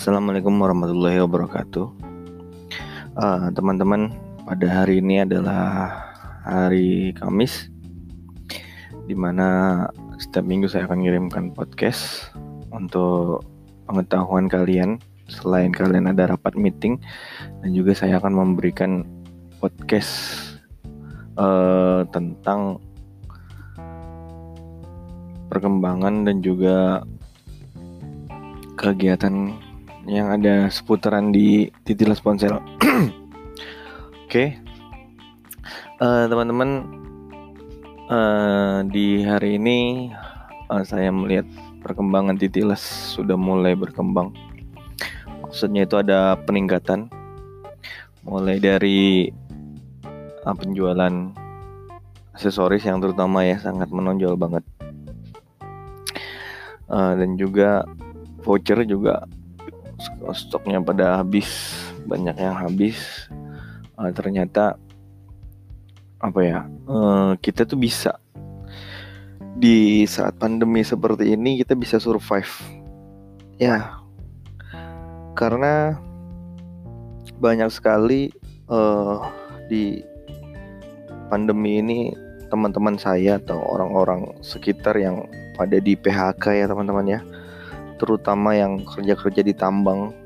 Assalamualaikum warahmatullahi wabarakatuh. Uh, teman-teman, pada hari ini adalah hari Kamis, di mana setiap minggu saya akan mengirimkan podcast untuk pengetahuan kalian. Selain kalian ada rapat meeting, dan juga saya akan memberikan podcast uh, tentang perkembangan dan juga kegiatan yang ada seputaran di Titilas Ponsel. Oke, okay. uh, eh, teman-teman, uh, di hari ini uh, saya melihat perkembangan Titilas sudah mulai berkembang. Maksudnya itu ada peningkatan, mulai dari uh, penjualan aksesoris yang terutama ya sangat menonjol banget, uh, dan juga voucher juga stoknya pada habis banyak yang habis uh, ternyata apa ya uh, kita tuh bisa di saat pandemi seperti ini kita bisa survive. Ya karena banyak sekali uh, di pandemi ini teman-teman saya atau orang-orang sekitar yang pada di PHK ya teman-teman ya terutama yang kerja-kerja di tambang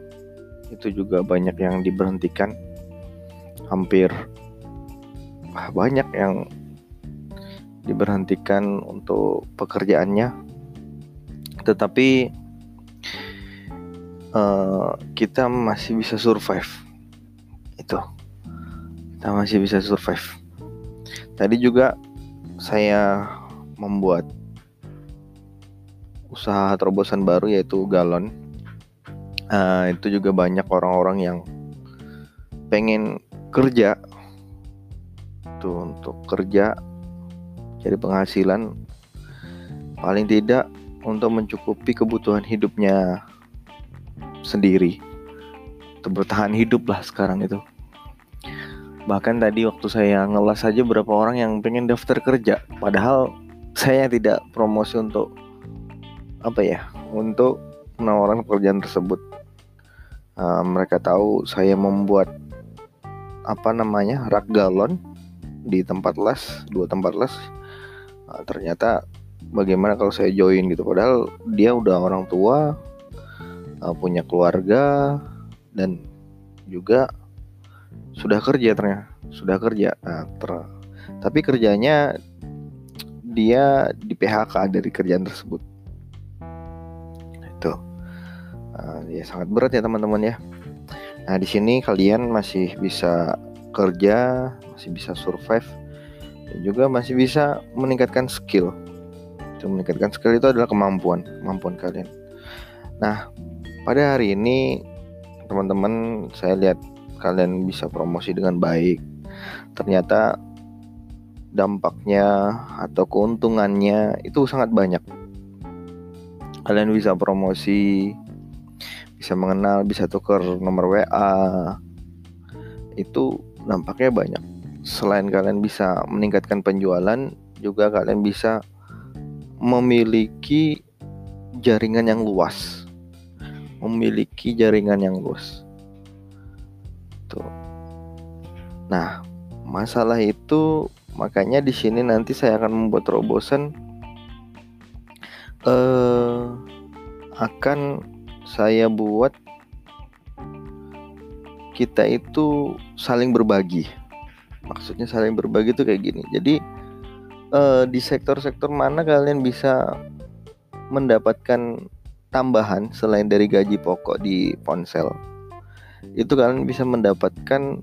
itu juga banyak yang diberhentikan. Hampir ah, banyak yang diberhentikan untuk pekerjaannya. Tetapi uh, kita masih bisa survive. Itu kita masih bisa survive. Tadi juga saya membuat usaha terobosan baru yaitu galon. Uh, itu juga banyak orang-orang yang pengen kerja. Tuh untuk kerja jadi penghasilan. Paling tidak untuk mencukupi kebutuhan hidupnya sendiri. Untuk bertahan hidup lah sekarang itu. Bahkan tadi waktu saya ngelas aja berapa orang yang pengen daftar kerja. Padahal saya tidak promosi untuk apa ya untuk menawarkan pekerjaan tersebut. Uh, mereka tahu saya membuat apa namanya rak galon di tempat les dua tempat les. Uh, ternyata bagaimana kalau saya join gitu padahal dia udah orang tua uh, punya keluarga dan juga sudah kerja ternyata sudah kerja. Nah, ter tapi kerjanya dia di PHK dari kerjaan tersebut ya sangat berat ya teman-teman ya. Nah di sini kalian masih bisa kerja, masih bisa survive, dan juga masih bisa meningkatkan skill. Itu meningkatkan skill itu adalah kemampuan, kemampuan kalian. Nah pada hari ini teman-teman saya lihat kalian bisa promosi dengan baik. Ternyata dampaknya atau keuntungannya itu sangat banyak kalian bisa promosi bisa mengenal bisa tuker nomor WA itu dampaknya banyak. Selain kalian bisa meningkatkan penjualan juga kalian bisa memiliki jaringan yang luas. Memiliki jaringan yang luas. Tuh. Nah masalah itu makanya di sini nanti saya akan membuat terobosan uh, akan saya buat kita itu saling berbagi. Maksudnya saling berbagi itu kayak gini. Jadi uh, di sektor-sektor mana kalian bisa mendapatkan tambahan selain dari gaji pokok di ponsel. Itu kalian bisa mendapatkan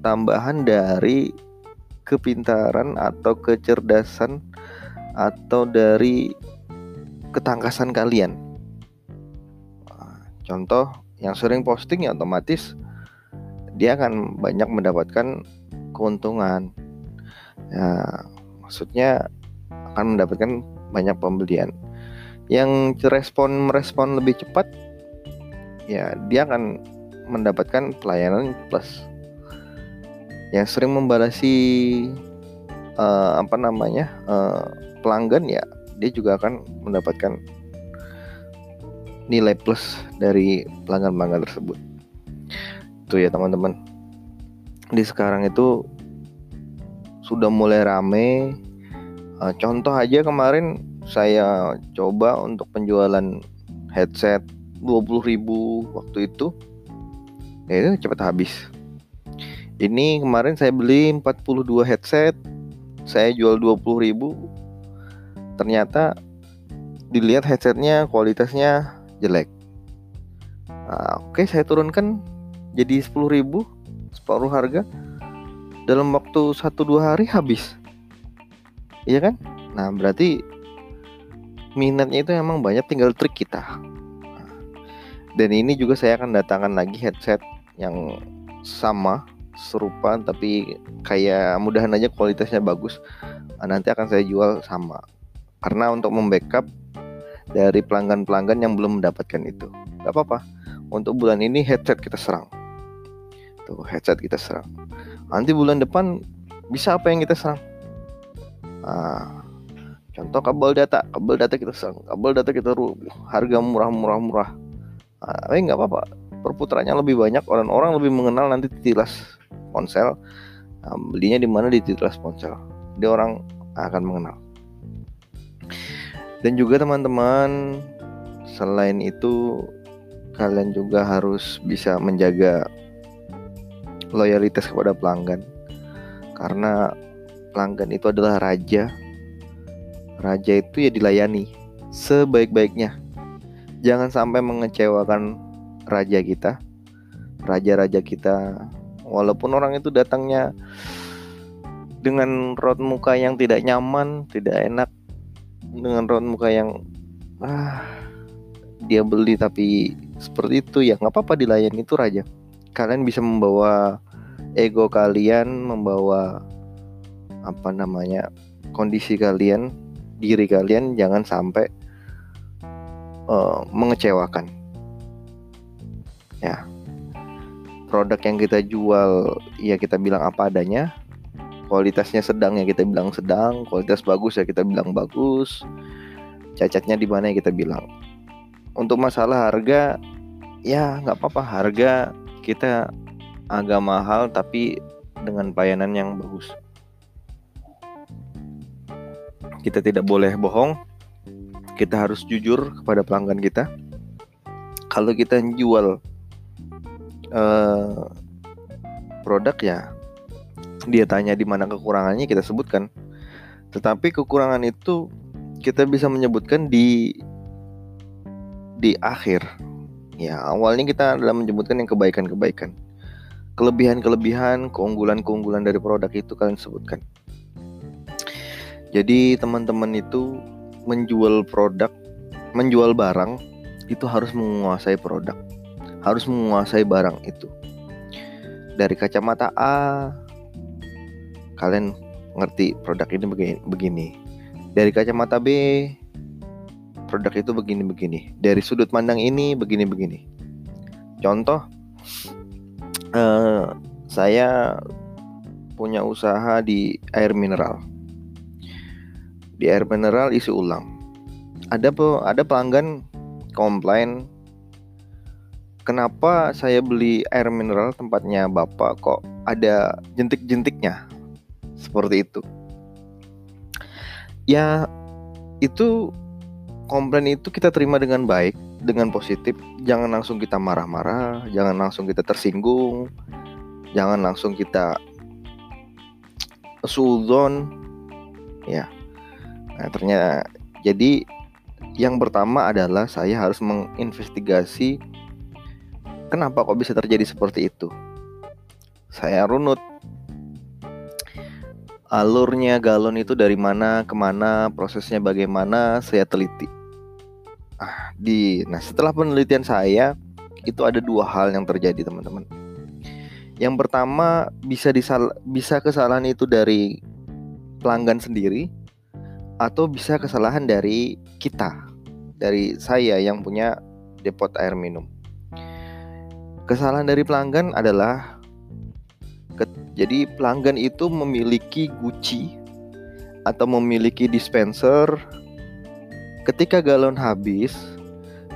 tambahan dari kepintaran atau kecerdasan atau dari ketangkasan kalian. Contoh yang sering posting ya otomatis dia akan banyak mendapatkan keuntungan. Ya, maksudnya akan mendapatkan banyak pembelian. Yang respon merespon lebih cepat ya dia akan mendapatkan pelayanan plus. Yang sering membalasi uh, apa namanya uh, pelanggan ya dia juga akan mendapatkan nilai plus dari pelanggan-pelanggan tersebut. Itu ya teman-teman. Di sekarang itu sudah mulai rame. Uh, contoh aja kemarin saya coba untuk penjualan headset 20.000 waktu itu. Ya itu cepat habis. Ini kemarin saya beli 42 headset, saya jual 20.000. Ternyata dilihat headsetnya kualitasnya jelek. Nah, Oke, okay, saya turunkan jadi 10.000 separuh harga dalam waktu 1-2 hari habis. Iya kan? Nah, berarti minatnya itu emang banyak tinggal trik kita. Dan ini juga saya akan datangkan lagi headset yang sama serupa tapi kayak mudahan aja kualitasnya bagus nah, nanti akan saya jual sama karena untuk membackup dari pelanggan-pelanggan yang belum mendapatkan itu. Gak apa-apa. Untuk bulan ini headset kita serang. Tuh headset kita serang. Nanti bulan depan bisa apa yang kita serang? Nah, contoh kabel data. Kabel data kita serang. Kabel data kita ru harga murah murah murah. Nah, nggak apa-apa. Perputarannya lebih banyak. Orang-orang lebih mengenal nanti tilas ponsel. Nah, belinya di mana di titles ponsel. Dia orang akan mengenal dan juga teman-teman selain itu kalian juga harus bisa menjaga loyalitas kepada pelanggan. Karena pelanggan itu adalah raja. Raja itu ya dilayani sebaik-baiknya. Jangan sampai mengecewakan raja kita raja-raja kita. Walaupun orang itu datangnya dengan raut muka yang tidak nyaman, tidak enak, dengan raut muka yang ah dia beli tapi seperti itu ya nggak apa-apa dilayani itu raja. Kalian bisa membawa ego kalian, membawa apa namanya kondisi kalian, diri kalian jangan sampai uh, mengecewakan. Ya, produk yang kita jual ya kita bilang apa adanya kualitasnya sedang ya kita bilang sedang. Kualitas bagus ya kita bilang bagus. Cacatnya di mana ya kita bilang. Untuk masalah harga ya nggak apa-apa. Harga kita agak mahal tapi dengan pelayanan yang bagus. Kita tidak boleh bohong. Kita harus jujur kepada pelanggan kita. Kalau kita jual uh, produk ya dia tanya di mana kekurangannya kita sebutkan. Tetapi kekurangan itu kita bisa menyebutkan di di akhir. Ya awalnya kita adalah menyebutkan yang kebaikan-kebaikan. Kelebihan-kelebihan keunggulan-keunggulan dari produk itu kalian sebutkan. Jadi teman-teman itu menjual produk menjual barang itu harus menguasai produk. Harus menguasai barang itu. Dari kacamata A, kalian ngerti produk ini begini, begini. Dari kacamata B, produk itu begini-begini. Dari sudut pandang ini begini-begini. Contoh, eh, saya punya usaha di air mineral. Di air mineral isi ulang. Ada ada pelanggan komplain kenapa saya beli air mineral tempatnya Bapak kok ada jentik-jentiknya? Seperti itu. Ya, itu komplain itu kita terima dengan baik, dengan positif. Jangan langsung kita marah-marah, jangan langsung kita tersinggung, jangan langsung kita suzon. Ya. Nah, ternyata jadi yang pertama adalah saya harus menginvestigasi Kenapa kok bisa terjadi seperti itu? Saya runut. Alurnya galon itu dari mana ke mana, prosesnya bagaimana, saya teliti. Ah, di, nah setelah penelitian saya itu ada dua hal yang terjadi teman-teman. Yang pertama bisa disal bisa kesalahan itu dari pelanggan sendiri atau bisa kesalahan dari kita, dari saya yang punya depot air minum. Kesalahan dari pelanggan adalah jadi pelanggan itu memiliki guci atau memiliki dispenser ketika galon habis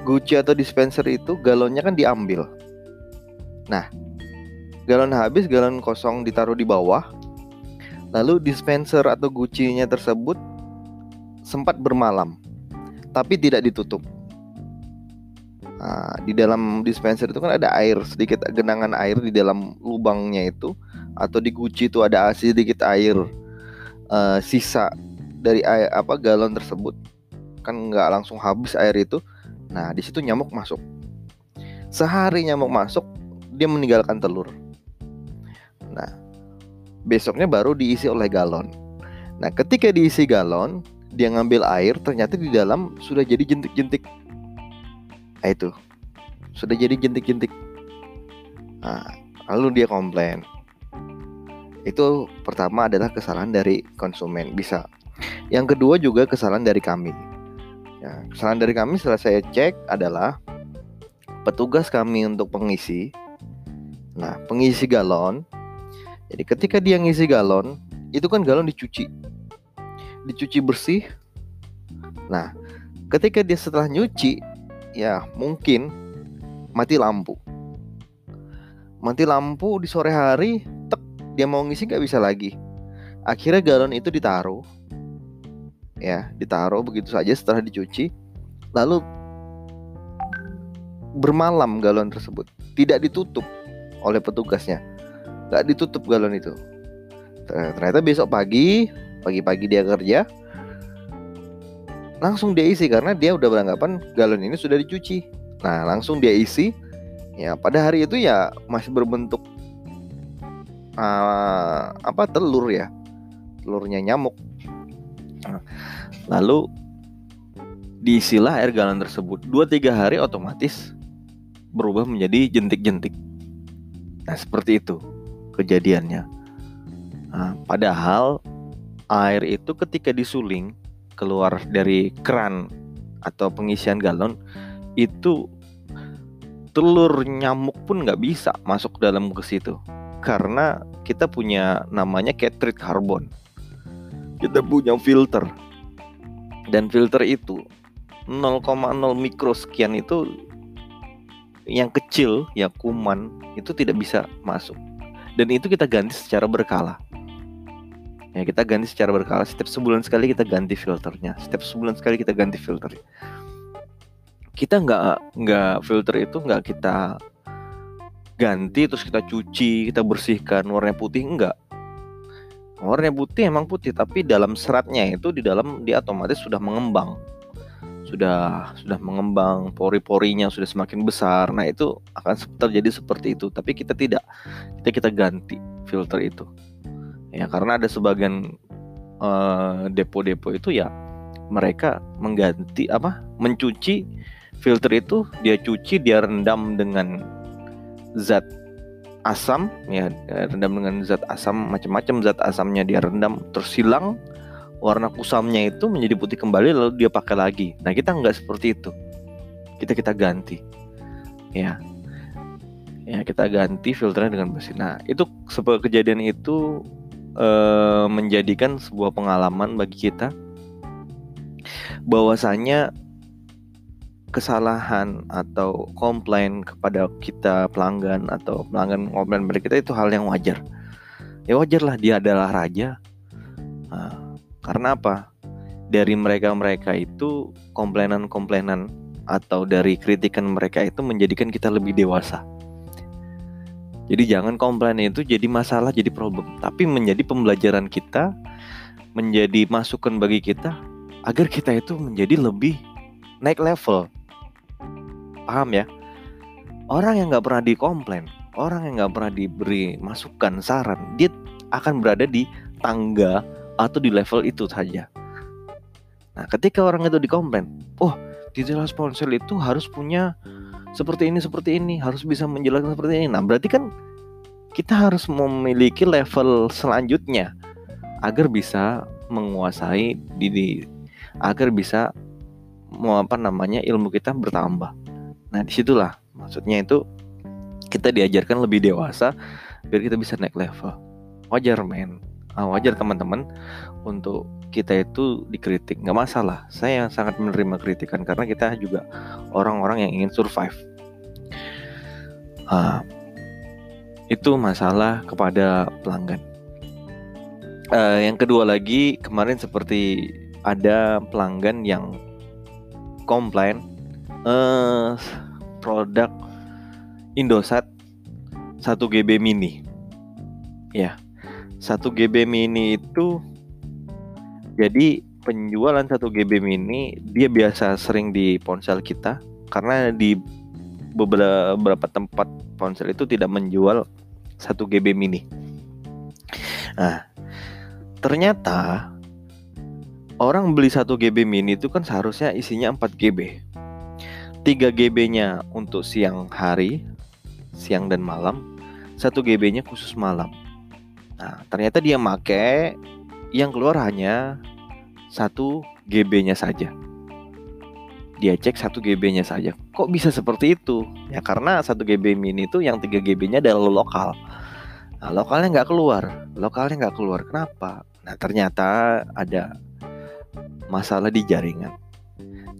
guci atau dispenser itu galonnya kan diambil. Nah, galon habis, galon kosong ditaruh di bawah. Lalu dispenser atau gucinya tersebut sempat bermalam, tapi tidak ditutup. Nah, di dalam dispenser itu kan ada air, sedikit genangan air di dalam lubangnya itu, atau di guci itu ada sedikit air uh, sisa dari air apa galon tersebut. Kan nggak langsung habis air itu. Nah di situ nyamuk masuk. Sehari nyamuk masuk dia meninggalkan telur. Nah besoknya baru diisi oleh galon. Nah ketika diisi galon dia ngambil air ternyata di dalam sudah jadi jentik-jentik. Nah, itu. Sudah jadi jentik-jentik. Nah, lalu dia komplain itu pertama adalah kesalahan dari konsumen bisa yang kedua juga kesalahan dari kami. Ya, kesalahan dari kami setelah saya cek adalah petugas kami untuk pengisi. Nah, pengisi galon. Jadi ketika dia ngisi galon, itu kan galon dicuci. Dicuci bersih. Nah, ketika dia setelah nyuci, ya mungkin mati lampu. Mati lampu di sore hari, dia mau ngisi nggak bisa lagi. Akhirnya galon itu ditaruh. Ya ditaruh begitu saja setelah dicuci. Lalu bermalam galon tersebut. Tidak ditutup oleh petugasnya. Nggak ditutup galon itu. Ternyata besok pagi pagi-pagi dia kerja langsung dia isi karena dia udah beranggapan galon ini sudah dicuci. Nah langsung dia isi. Ya pada hari itu ya masih berbentuk uh, apa telur ya telurnya nyamuk Lalu diisilah air galon tersebut. 2-3 hari otomatis berubah menjadi jentik-jentik. Nah, seperti itu kejadiannya. Nah, padahal air itu ketika disuling keluar dari keran atau pengisian galon itu telur nyamuk pun nggak bisa masuk dalam ke situ karena kita punya namanya cartridge carbon. Kita punya filter. Dan filter itu 0,0 mikro sekian itu yang kecil ya kuman itu tidak bisa masuk. Dan itu kita ganti secara berkala. Ya kita ganti secara berkala. Setiap sebulan sekali kita ganti filternya. Setiap sebulan sekali kita ganti filter. Kita nggak nggak filter itu nggak kita ganti terus kita cuci kita bersihkan warna putih enggak. Warna putih emang putih tapi dalam seratnya itu di dalam dia otomatis sudah mengembang. Sudah sudah mengembang pori-porinya sudah semakin besar. Nah itu akan terjadi seperti itu tapi kita tidak. Kita kita ganti filter itu. Ya karena ada sebagian uh, depo-depo itu ya mereka mengganti apa mencuci filter itu dia cuci dia rendam dengan zat asam ya rendam dengan zat asam macam-macam zat asamnya dia rendam terus hilang warna kusamnya itu menjadi putih kembali lalu dia pakai lagi. Nah kita nggak seperti itu. Kita kita ganti. Ya. Ya kita ganti filternya dengan bersih nah itu sebuah kejadian itu eh, menjadikan sebuah pengalaman bagi kita bahwasanya kesalahan atau komplain kepada kita pelanggan atau pelanggan komplain pada kita itu hal yang wajar. Ya wajar lah dia adalah raja. Nah, karena apa? Dari mereka-mereka itu komplainan-komplainan atau dari kritikan mereka itu menjadikan kita lebih dewasa. Jadi jangan komplain itu jadi masalah jadi problem. Tapi menjadi pembelajaran kita menjadi masukan bagi kita agar kita itu menjadi lebih naik level paham ya? Orang yang nggak pernah dikomplain orang yang nggak pernah diberi masukan saran dia akan berada di tangga atau di level itu saja. Nah ketika orang itu dikomplain oh digital sponsor itu harus punya seperti ini seperti ini harus bisa menjelaskan seperti ini. Nah berarti kan kita harus memiliki level selanjutnya agar bisa menguasai diri agar bisa mau apa namanya ilmu kita bertambah Nah di situlah maksudnya itu kita diajarkan lebih dewasa biar kita bisa naik level. Wajar men. uh, wajar teman-teman. Untuk kita itu dikritik. Nggak masalah. Saya sangat menerima kritikan karena kita juga orang-orang yang ingin survive. Uh, itu masalah kepada pelanggan. Uh, yang kedua lagi kemarin seperti ada pelanggan yang komplain uh, produk Indosat 1 GB mini ya 1 GB mini itu jadi penjualan 1 GB mini dia biasa sering di ponsel kita karena di beberapa tempat ponsel itu tidak menjual 1 GB mini. Nah, ternyata orang beli 1 GB mini itu kan seharusnya isinya 4 GB. 3 GB-nya untuk siang hari, siang dan malam, 1 GB-nya khusus malam. Nah, ternyata dia make yang keluar hanya 1 GB-nya saja. Dia cek 1 GB-nya saja. Kok bisa seperti itu? Ya karena 1 GB mini itu yang 3 GB-nya adalah lokal. Nah, lokalnya nggak keluar. Lokalnya nggak keluar. Kenapa? Nah, ternyata ada masalah di jaringan.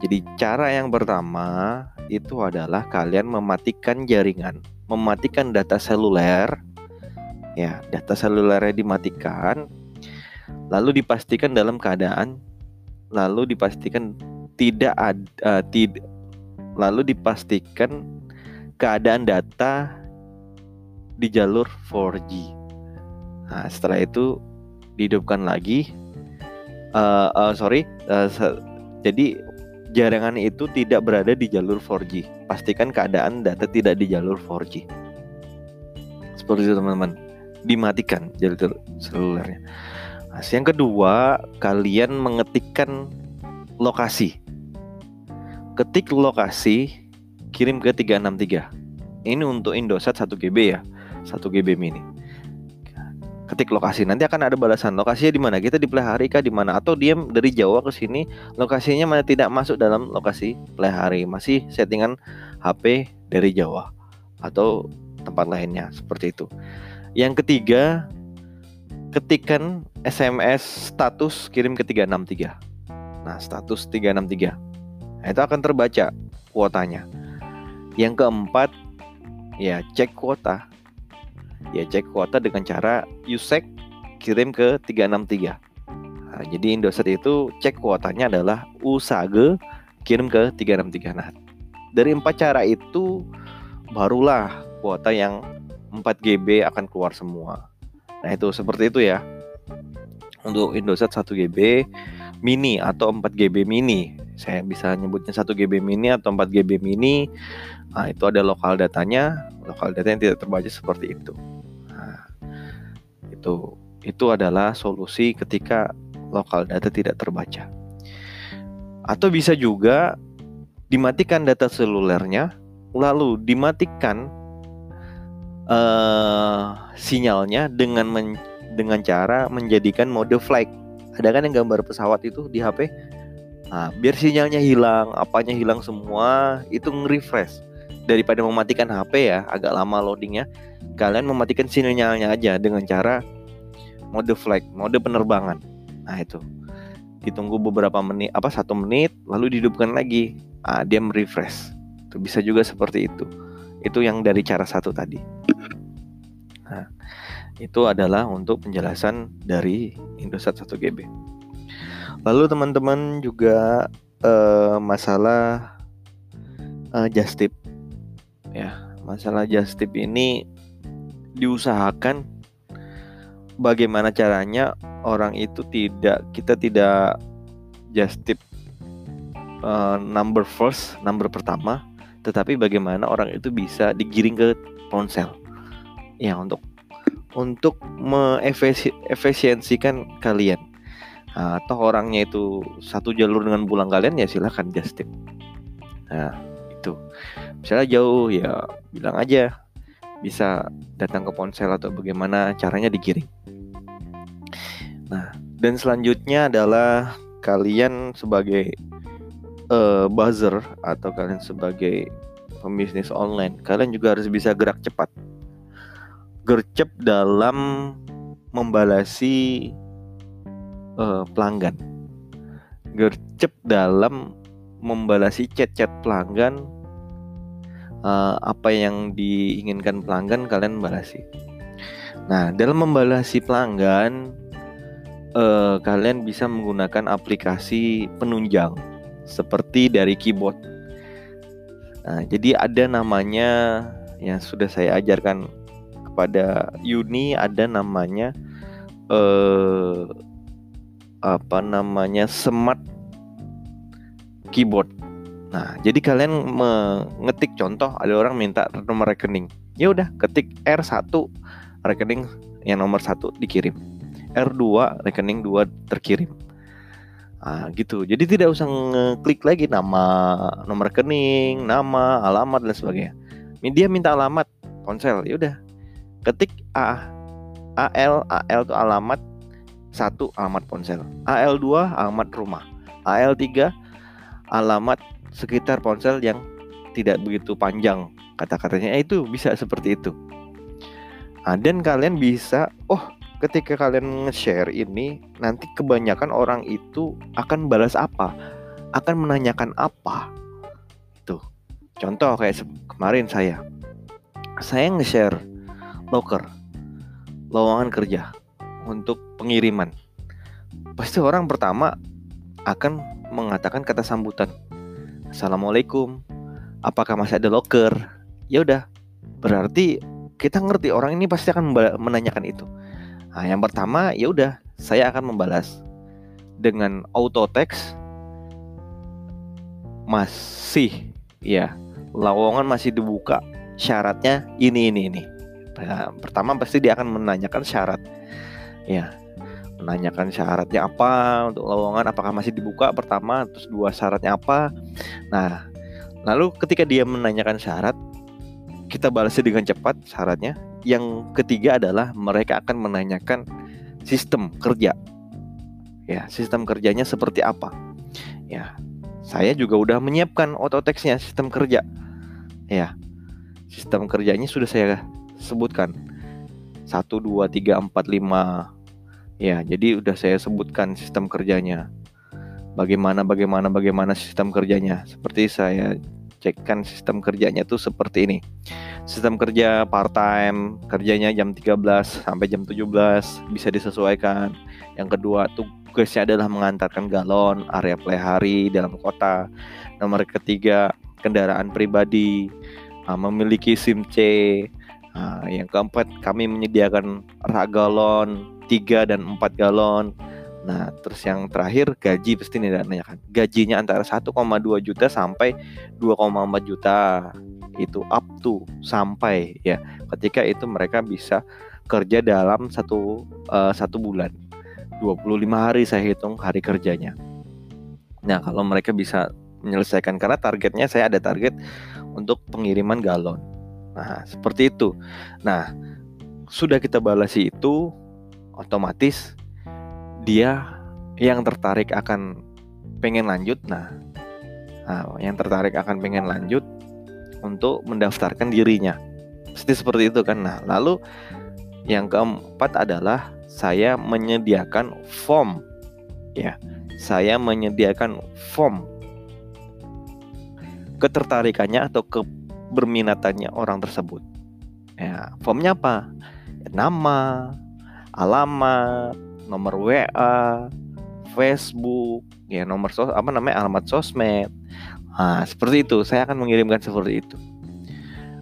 Jadi cara yang pertama itu adalah kalian mematikan jaringan, mematikan data seluler. Ya, data selulernya dimatikan lalu dipastikan dalam keadaan lalu dipastikan tidak ada uh, tid lalu dipastikan keadaan data di jalur 4G. Nah, setelah itu dihidupkan lagi. Uh, uh, sorry, uh, jadi jaringan itu tidak berada di jalur 4G. Pastikan keadaan data tidak di jalur 4G. Seperti itu teman-teman. Dimatikan jalur selulernya. Nah, yang kedua, kalian mengetikkan lokasi. Ketik lokasi, kirim ke 363. Ini untuk Indosat 1 GB ya, 1 GB mini. Ketik lokasi, nanti akan ada balasan. Lokasinya di mana? Kita di Plehari kah di mana? Atau dia dari Jawa ke sini, lokasinya mana tidak masuk dalam lokasi Plehari, masih settingan HP dari Jawa atau tempat lainnya seperti itu. Yang ketiga, ketikkan SMS status kirim ke 363. Nah, status 363. Nah, itu akan terbaca kuotanya. Yang keempat, ya cek kuota. Ya cek kuota dengan cara Yusek kirim ke 363. Nah, jadi Indosat itu cek kuotanya adalah Usage kirim ke 363. Nah, dari empat cara itu barulah kuota yang 4 GB akan keluar semua. Nah itu seperti itu ya Untuk Indosat 1 GB mini atau 4 GB mini Saya bisa nyebutnya 1 GB mini atau 4 GB mini Nah itu ada lokal datanya Lokal data yang tidak terbaca seperti itu itu itu adalah solusi ketika lokal data tidak terbaca Atau bisa juga dimatikan data selulernya Lalu dimatikan uh, sinyalnya dengan men dengan cara menjadikan mode flight. Ada kan yang gambar pesawat itu di HP? Nah, biar sinyalnya hilang, apanya hilang semua, itu nge-refresh. Daripada mematikan HP ya, agak lama loadingnya, kalian mematikan sinyalnya aja dengan cara mode flight, mode penerbangan. Nah itu, ditunggu beberapa menit, apa satu menit, lalu dihidupkan lagi. Nah, dia merefresh. Itu bisa juga seperti itu. Itu yang dari cara satu tadi. Nah, itu adalah untuk penjelasan dari Indosat 1 GB. Lalu teman-teman juga uh, masalah uh, just tip. Ya, masalah just tip ini diusahakan bagaimana caranya orang itu tidak kita tidak just tip uh, number first, number pertama tetapi bagaimana orang itu bisa digiring ke ponsel. Ya untuk untuk mengefisiensikan kalian. Atau orangnya itu satu jalur dengan pulang kalian ya silahkan just tip. Nah itu misalnya jauh ya bilang aja. Bisa datang ke ponsel atau bagaimana caranya digiring. Nah dan selanjutnya adalah kalian sebagai uh, buzzer atau kalian sebagai pembisnis online, kalian juga harus bisa gerak cepat. Gercep dalam membalasi uh, pelanggan. Gercep dalam membalasi chat-chat pelanggan uh, apa yang diinginkan pelanggan kalian balasi nah dalam membalasi pelanggan uh, kalian bisa menggunakan aplikasi penunjang seperti dari keyboard nah jadi ada namanya yang sudah saya ajarkan kepada Yuni ada namanya eh apa namanya smart keyboard. Nah, jadi kalian mengetik contoh ada orang minta nomor rekening. Ya udah, ketik R1 rekening yang nomor satu dikirim. R2 rekening 2 terkirim. Nah, gitu. Jadi tidak usah ngeklik lagi nama nomor rekening, nama, alamat dan sebagainya. Dia minta alamat ponsel. Ya udah. Ketik A AL AL itu alamat satu alamat ponsel, AL2 alamat rumah, AL3 alamat sekitar ponsel yang tidak begitu panjang kata-katanya eh, itu bisa seperti itu. Nah, dan kalian bisa, oh ketika kalian nge-share ini nanti kebanyakan orang itu akan balas apa, akan menanyakan apa. Itu contoh kayak kemarin saya, saya nge-share locker, lowongan kerja untuk pengiriman. Pasti orang pertama akan mengatakan kata sambutan. Assalamualaikum. Apakah masih ada locker? Ya udah. Berarti kita ngerti orang ini pasti akan menanyakan itu. Nah, yang pertama ya udah, saya akan membalas dengan auto text masih ya lowongan masih dibuka syaratnya ini ini ini nah, pertama pasti dia akan menanyakan syarat ya menanyakan syaratnya apa untuk lowongan apakah masih dibuka pertama terus dua syaratnya apa. Nah lalu ketika dia menanyakan syarat kita balasnya dengan cepat syaratnya. Yang ketiga adalah mereka akan menanyakan sistem kerja. Ya sistem kerjanya seperti apa? Ya saya juga udah menyiapkan auto teksnya sistem kerja. Ya sistem kerjanya sudah saya sebutkan. 1 2 3 4 5 Ya, jadi udah saya sebutkan sistem kerjanya. Bagaimana bagaimana bagaimana sistem kerjanya. Seperti saya cekkan sistem kerjanya tuh seperti ini. Sistem kerja part time, kerjanya jam 13 sampai jam 17 bisa disesuaikan. Yang kedua, tugasnya adalah mengantarkan galon area play hari dalam kota. Nomor ketiga, kendaraan pribadi, ah, memiliki SIM C. Nah, yang keempat, kami menyediakan rak galon, 3 dan 4 galon. Nah, terus yang terakhir gaji pasti nih nanyakan. Gajinya antara 1,2 juta sampai 2,4 juta. Itu up to sampai ya. Ketika itu mereka bisa kerja dalam satu uh, satu bulan. 25 hari saya hitung hari kerjanya. Nah, kalau mereka bisa menyelesaikan karena targetnya saya ada target untuk pengiriman galon. Nah, seperti itu. Nah, sudah kita balasi itu otomatis dia yang tertarik akan pengen lanjut. Nah, nah yang tertarik akan pengen lanjut untuk mendaftarkan dirinya. Pasti seperti itu kan? Nah lalu yang keempat adalah saya menyediakan form. Ya saya menyediakan form. Ketertarikannya atau keberminatannya orang tersebut. Ya formnya apa? Nama alamat, nomor WA, Facebook, ya nomor sos apa namanya alamat sosmed. Nah, seperti itu. Saya akan mengirimkan seperti itu.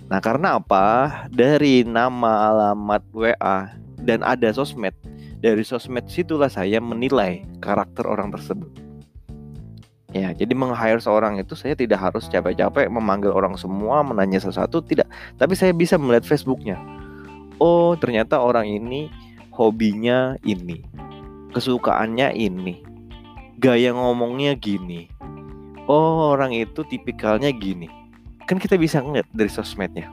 Nah, karena apa? Dari nama alamat WA dan ada sosmed. Dari sosmed situlah saya menilai karakter orang tersebut. Ya, jadi meng-hire seorang itu saya tidak harus capek-capek memanggil orang semua, menanya sesuatu, tidak. Tapi saya bisa melihat Facebooknya. Oh, ternyata orang ini hobinya ini, kesukaannya ini, gaya ngomongnya gini. Oh, orang itu tipikalnya gini. Kan kita bisa ngeliat dari sosmednya.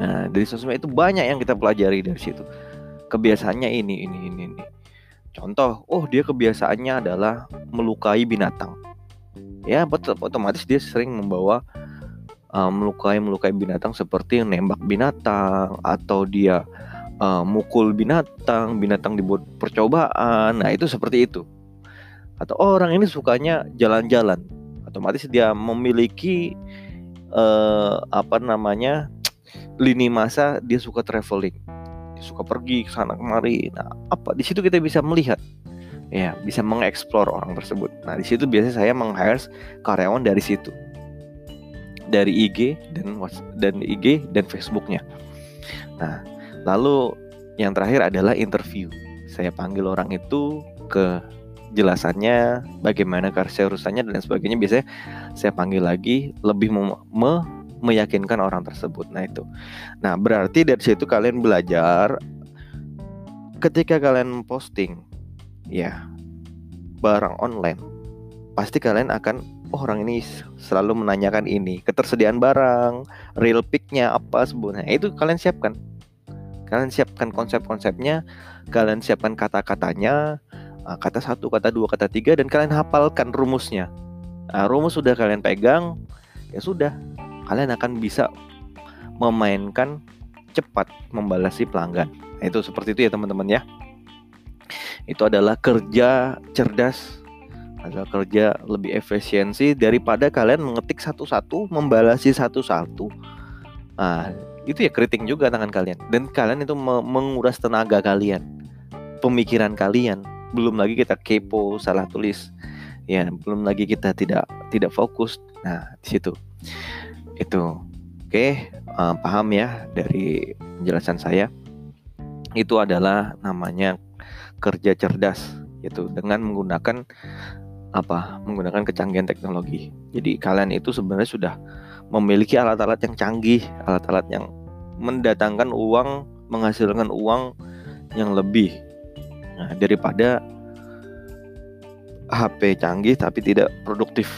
Nah, dari sosmed itu banyak yang kita pelajari dari situ. Kebiasaannya ini, ini, ini, ini. Contoh, oh dia kebiasaannya adalah melukai binatang. Ya, otomatis dia sering membawa uh, melukai melukai binatang seperti nembak binatang atau dia uh, mukul binatang, binatang dibuat percobaan. Nah, itu seperti itu. Atau orang ini sukanya jalan-jalan, otomatis dia memiliki uh, apa namanya lini masa dia suka traveling, dia suka pergi ke sana kemari. Nah, apa di situ kita bisa melihat ya bisa mengeksplor orang tersebut. Nah di situ biasanya saya meng-hire karyawan dari situ, dari IG dan dan IG dan Facebooknya. Nah lalu yang terakhir adalah interview. Saya panggil orang itu ke jelasannya, bagaimana urusannya dan sebagainya. Biasanya saya panggil lagi lebih me, me meyakinkan orang tersebut. Nah itu. Nah berarti dari situ kalian belajar ketika kalian posting ya barang online pasti kalian akan oh, orang ini selalu menanyakan ini ketersediaan barang real picknya apa sebenarnya itu kalian siapkan kalian siapkan konsep-konsepnya kalian siapkan kata-katanya ah, kata satu kata dua kata tiga dan kalian hafalkan rumusnya. Nah, rumus sudah kalian pegang ya sudah. Kalian akan bisa memainkan cepat membalasi pelanggan. Nah, itu seperti itu ya teman-teman ya. Itu adalah kerja cerdas adalah kerja lebih efisiensi daripada kalian mengetik satu-satu membalasi satu-satu. Nah itu ya keriting juga tangan kalian. Dan kalian itu menguras tenaga kalian. Pemikiran kalian. Belum lagi kita kepo salah tulis. Ya belum lagi kita tidak tidak fokus. Nah di situ. Itu. Oke uh, paham ya dari penjelasan saya. Itu adalah namanya kerja cerdas yaitu dengan menggunakan apa menggunakan kecanggihan teknologi. Jadi kalian itu sebenarnya sudah memiliki alat-alat yang canggih, alat-alat yang mendatangkan uang, menghasilkan uang yang lebih nah, daripada HP canggih tapi tidak produktif.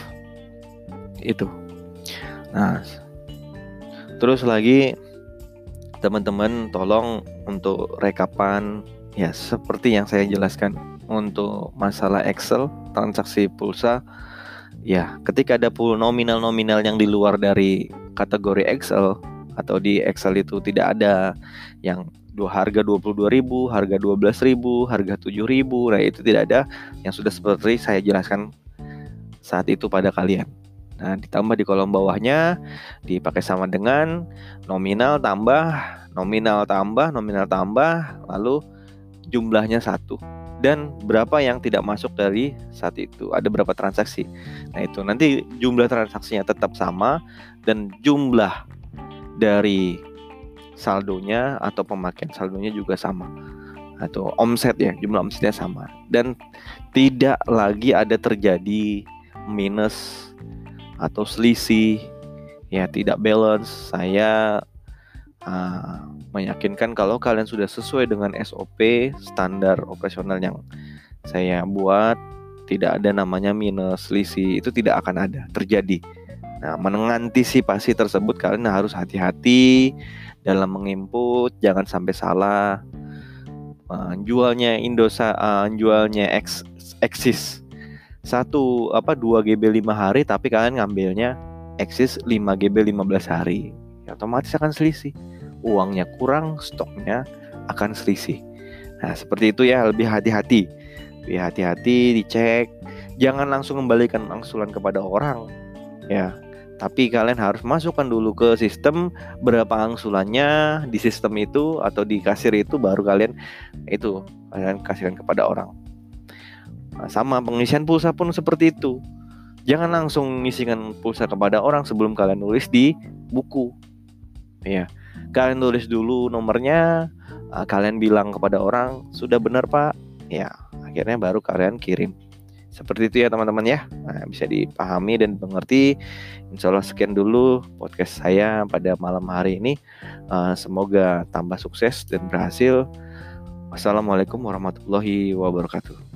Itu. Nah, terus lagi teman-teman tolong untuk rekapan Ya, seperti yang saya jelaskan untuk masalah Excel, transaksi pulsa, ya, ketika ada nominal-nominal yang di luar dari kategori Excel atau di Excel itu tidak ada yang dua harga 22.000, harga 12.000, harga 7.000. Nah, itu tidak ada yang sudah seperti saya jelaskan saat itu pada kalian. Nah, ditambah di kolom bawahnya dipakai sama dengan nominal tambah nominal tambah nominal tambah lalu jumlahnya satu dan berapa yang tidak masuk dari saat itu? Ada berapa transaksi? Nah itu. Nanti jumlah transaksinya tetap sama dan jumlah dari saldonya atau pemakaian saldonya juga sama. Atau omset ya jumlah omsetnya sama. Dan tidak lagi ada terjadi minus atau selisih. Ya tidak balance. Saya uh, meyakinkan kalau kalian sudah sesuai dengan SOP standar operasional yang saya buat tidak ada namanya minus selisih itu tidak akan ada terjadi. Nah mengantisipasi tersebut kalian harus hati-hati dalam menginput jangan sampai salah. Uh, jualnya Indosa uh, jualnya X Exis satu apa 2 GB 5 hari tapi kalian ngambilnya Exis 5 GB 15 hari. Otomatis akan selisih uangnya kurang, stoknya akan selisih. Nah, seperti itu ya, lebih hati-hati. Lebih hati-hati, dicek. Jangan langsung kembalikan angsuran kepada orang. Ya, tapi kalian harus masukkan dulu ke sistem berapa angsulannya di sistem itu atau di kasir itu baru kalian itu kalian kasihkan kepada orang. Nah, sama pengisian pulsa pun seperti itu. Jangan langsung ngisikan pulsa kepada orang sebelum kalian nulis di buku. Ya kalian tulis dulu nomornya uh, kalian bilang kepada orang sudah benar pak. Ya akhirnya baru kalian kirim. Seperti itu ya teman-teman ya. Nah, bisa dipahami dan mengerti insya Allah sekian dulu podcast saya pada malam hari ini. Uh, semoga tambah sukses dan berhasil. Wassalamualaikum warahmatullahi wabarakatuh